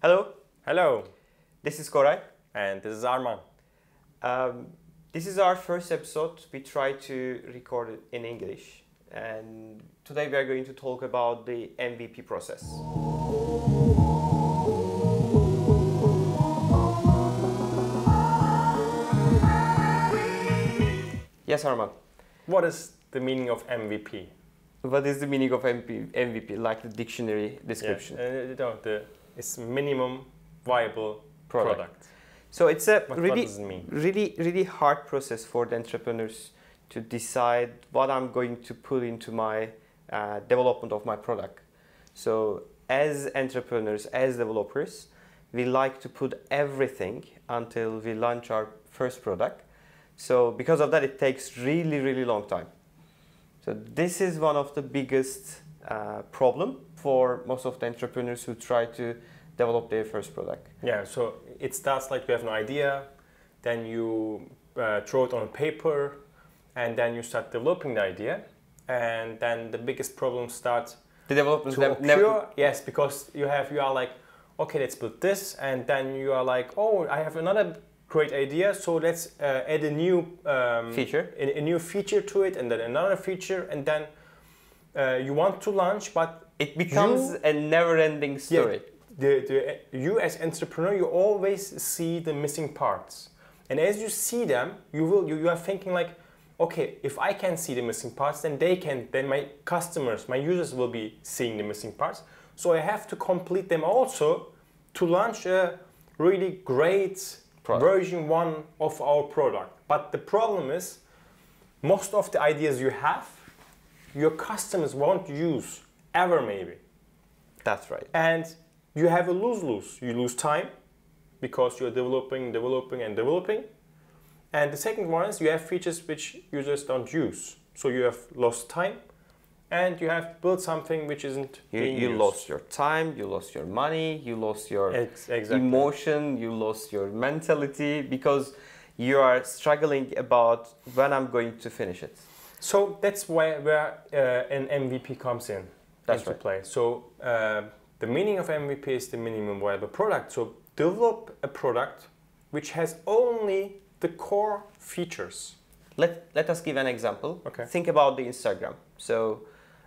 Hello, Hello, this is Koray. and this is Arman. Um, this is our first episode. We try to record it in English, and today we are going to talk about the MVP process. Yes, Arman. What is the meaning of MVP? What is the meaning of MP, MVP? Like the dictionary description. Yeah, uh, no, the, it's minimum viable Product. product. So it's a what really does it mean? really really hard process for the entrepreneurs to decide what i'm going to put into my uh, development of my product so as entrepreneurs as developers we like to put everything until we launch our first product so because of that it takes really really long time so this is one of the biggest uh, problem for most of the entrepreneurs who try to develop their first product Yeah, so it starts like you have an idea, then you uh, throw it on paper, and then you start developing the idea, and then the biggest problem starts the developers to occur. never yes, because you have you are like, okay, let's build this, and then you are like, oh, I have another great idea, so let's uh, add a new um, Feature. a, a new feature to it, and then another feature, and then uh, you want to launch, but it becomes You- a never-ending story. the, the you as entrepreneur you always see the missing parts and as you see them you will you, you are thinking like okay if i can see the missing parts then they can then my customers my users will be seeing the missing parts so i have to complete them also to launch a really great Product. version one of our product but the problem is most of the ideas you have your customers won't use ever maybe That's right. and you have a lose lose. You lose time because you're developing, developing, and developing. And the second one is you have features which users don't use. So you have lost time and you have built something which isn't You, you lost your time, you lost your money, you lost your Ex- exactly. emotion, you lost your mentality because you are struggling about when I'm going to finish it. So that's where, where uh, an MVP comes in That's into right. play. So uh, the meaning of MVP is the minimum viable product. So develop a product which has only the core features. Let, let us give an example. Okay. Think about the Instagram. So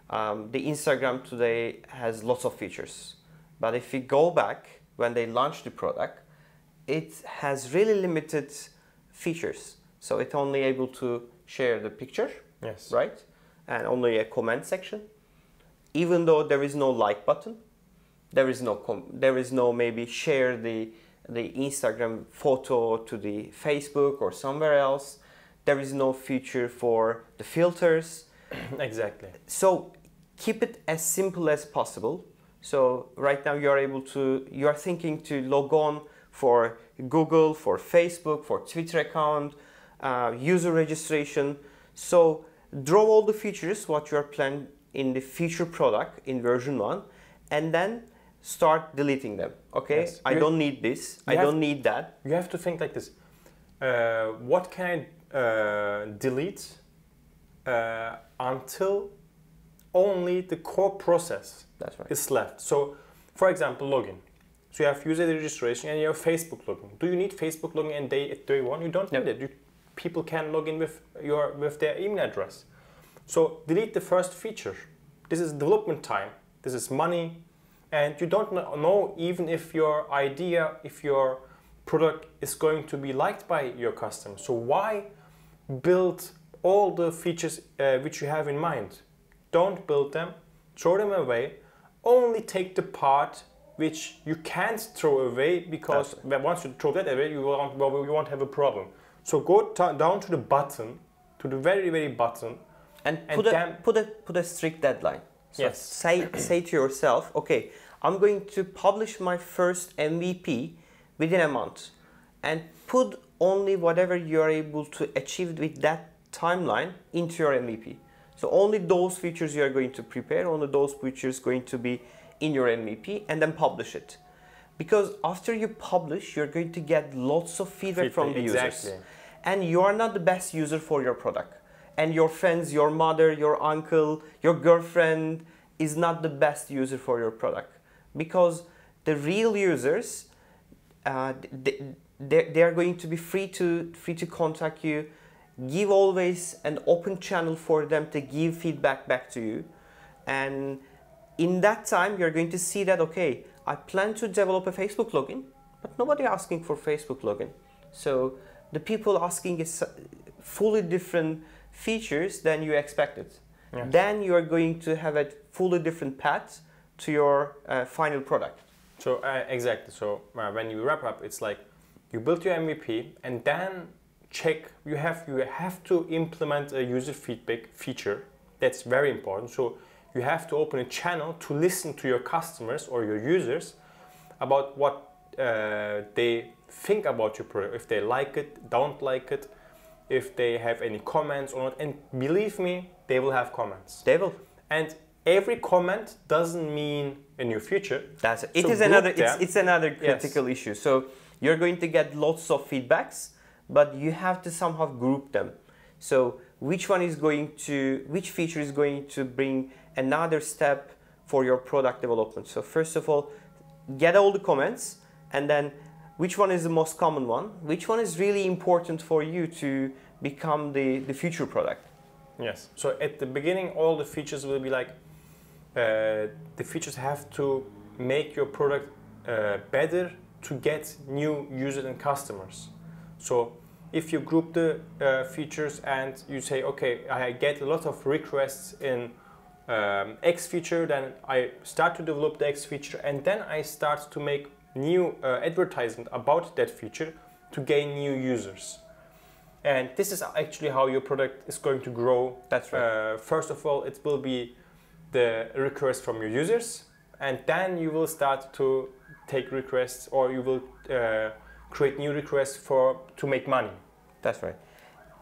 um, the Instagram today has lots of features. But if we go back when they launched the product, it has really limited features. So it's only able to share the picture, Yes. right? And only a comment section. Even though there is no like button, there is no com- there is no maybe share the the Instagram photo to the Facebook or somewhere else. There is no feature for the filters. exactly. So keep it as simple as possible. So right now you are able to you are thinking to log on for Google, for Facebook, for Twitter account, uh, user registration. So draw all the features what you are planning in the feature product in version one, and then start deleting them. Okay, Yes. I You- don't need this. I have- don't need that. You have to think like this. Uh, what can I uh, delete uh, until only the core process That's right. is left? So, for example, login. So you have user registration and you have Facebook login. Do you need Facebook login and day at day one? You don't No. need it. You, people can log in with your with their email address. So delete the first feature. This is development time. This is money, and you don't know even if your idea, if your product is going to be liked by your customers. So why build all the features uh, which you have in mind? Don't build them. Throw them away. Only take the part which you can't throw away because once you throw that away, you won't, well, you won't have a problem. So go down to the button, to the very very bottom, and And put a put a put a strict deadline. So Yes. say say to yourself, okay, I'm going to publish my first MVP within a month, and put only whatever you are able to achieve with that timeline into your MVP. So only those features you are going to prepare, only those features going to be in your MVP, and then publish it. Because after you publish, you're going to get lots of feedback from the Exactly. users and you are not the best user for your product and your friends your mother your uncle your girlfriend is not the best user for your product because the real users, uh, they, they, they are going to be free to free to contact you. Give always an open channel for them to give feedback back to you, and in that time you're going to see that okay, I plan to develop a Facebook login, but nobody asking for Facebook login. So the people asking is fully different features than you expected. Yes. Then you are going to have a fully different path to your uh, final product. So uh, exactly. So uh, when you wrap up, it's like you build your MVP and then check. You have you have to implement a user feedback feature. That's very important. So you have to open a channel to listen to your customers or your users about what uh, they think about your product. If they like it, don't like it, if they have any comments or not. And believe me, they will have comments. They will. And every comment doesn't mean a new feature. That's it. It So is another. It's, it's another Yes. critical issue. So you're going to get lots of feedbacks, but you have to somehow group them. So which one is going to, which feature is going to bring another step for your product development? So first of all, get all the comments, and then which one is the most common one? Which one is really important for you to become the, the future product? Yes. So at the beginning, all the features will be like uh, the features have to make your product uh, better to get new users and customers. So if you group the uh, features and you say, okay, I get a lot of requests in um, X feature, then I start to develop the X feature, and then I start to make new uh, advertisement about that feature to gain new users. And this is actually how your product is going to grow That's right. uh, first of all, it will be the request from your users, and then you will start to take requests, or you will uh, create new requests for to make money. That's right.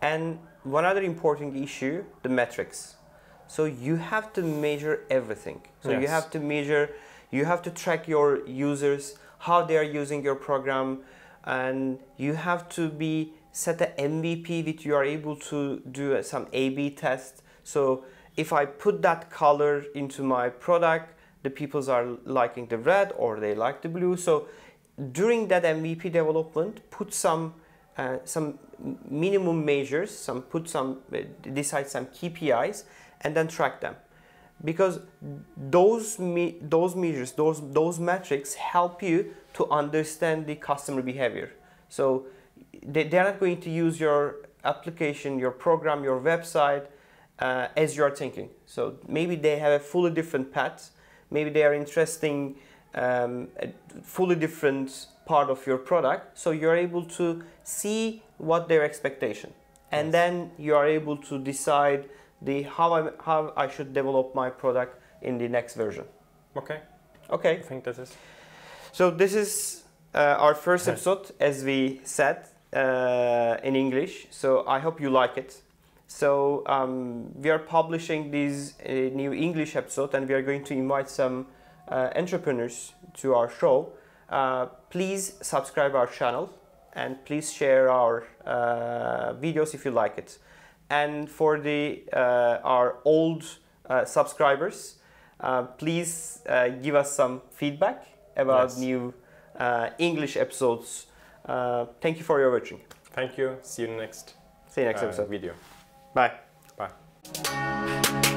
And one other important issue, the metrics. So you have to measure everything. So you have to measure, you have to track your users, how they are using your program, and you have to be set a MVP that you are able to do some A/B test. So if I put that color into my product, the people are liking the red or they like the blue. So during that MVP development, put some uh, some minimum measures, some put some uh, decide some KPIs, and then track them, because those me- those measures, those those metrics help you to understand the customer behavior. So they, they're not going to use your application, your program, your website uh, as you are thinking. So maybe they have a fully different path. Maybe they are interesting, um, a fully different part of your product. So you're able to see what their expectation, and Yes. then you are able to decide the how I how I should develop my product in the next version. Okay, Okay. I think this is. So this is uh, our first episode, as we said uh, in English. So I hope you like it. So um, we are publishing this uh, new English episode, and we are going to invite some uh, entrepreneurs to our show. Uh, please subscribe our channel, and please share our uh, videos if you like it. And for the uh, our old uh, subscribers, uh, please uh, give us some feedback about Yes. new uh, English episodes. Uh, thank you for your watching. Thank you. See you in the next See you next episode. video. Bye. Bye.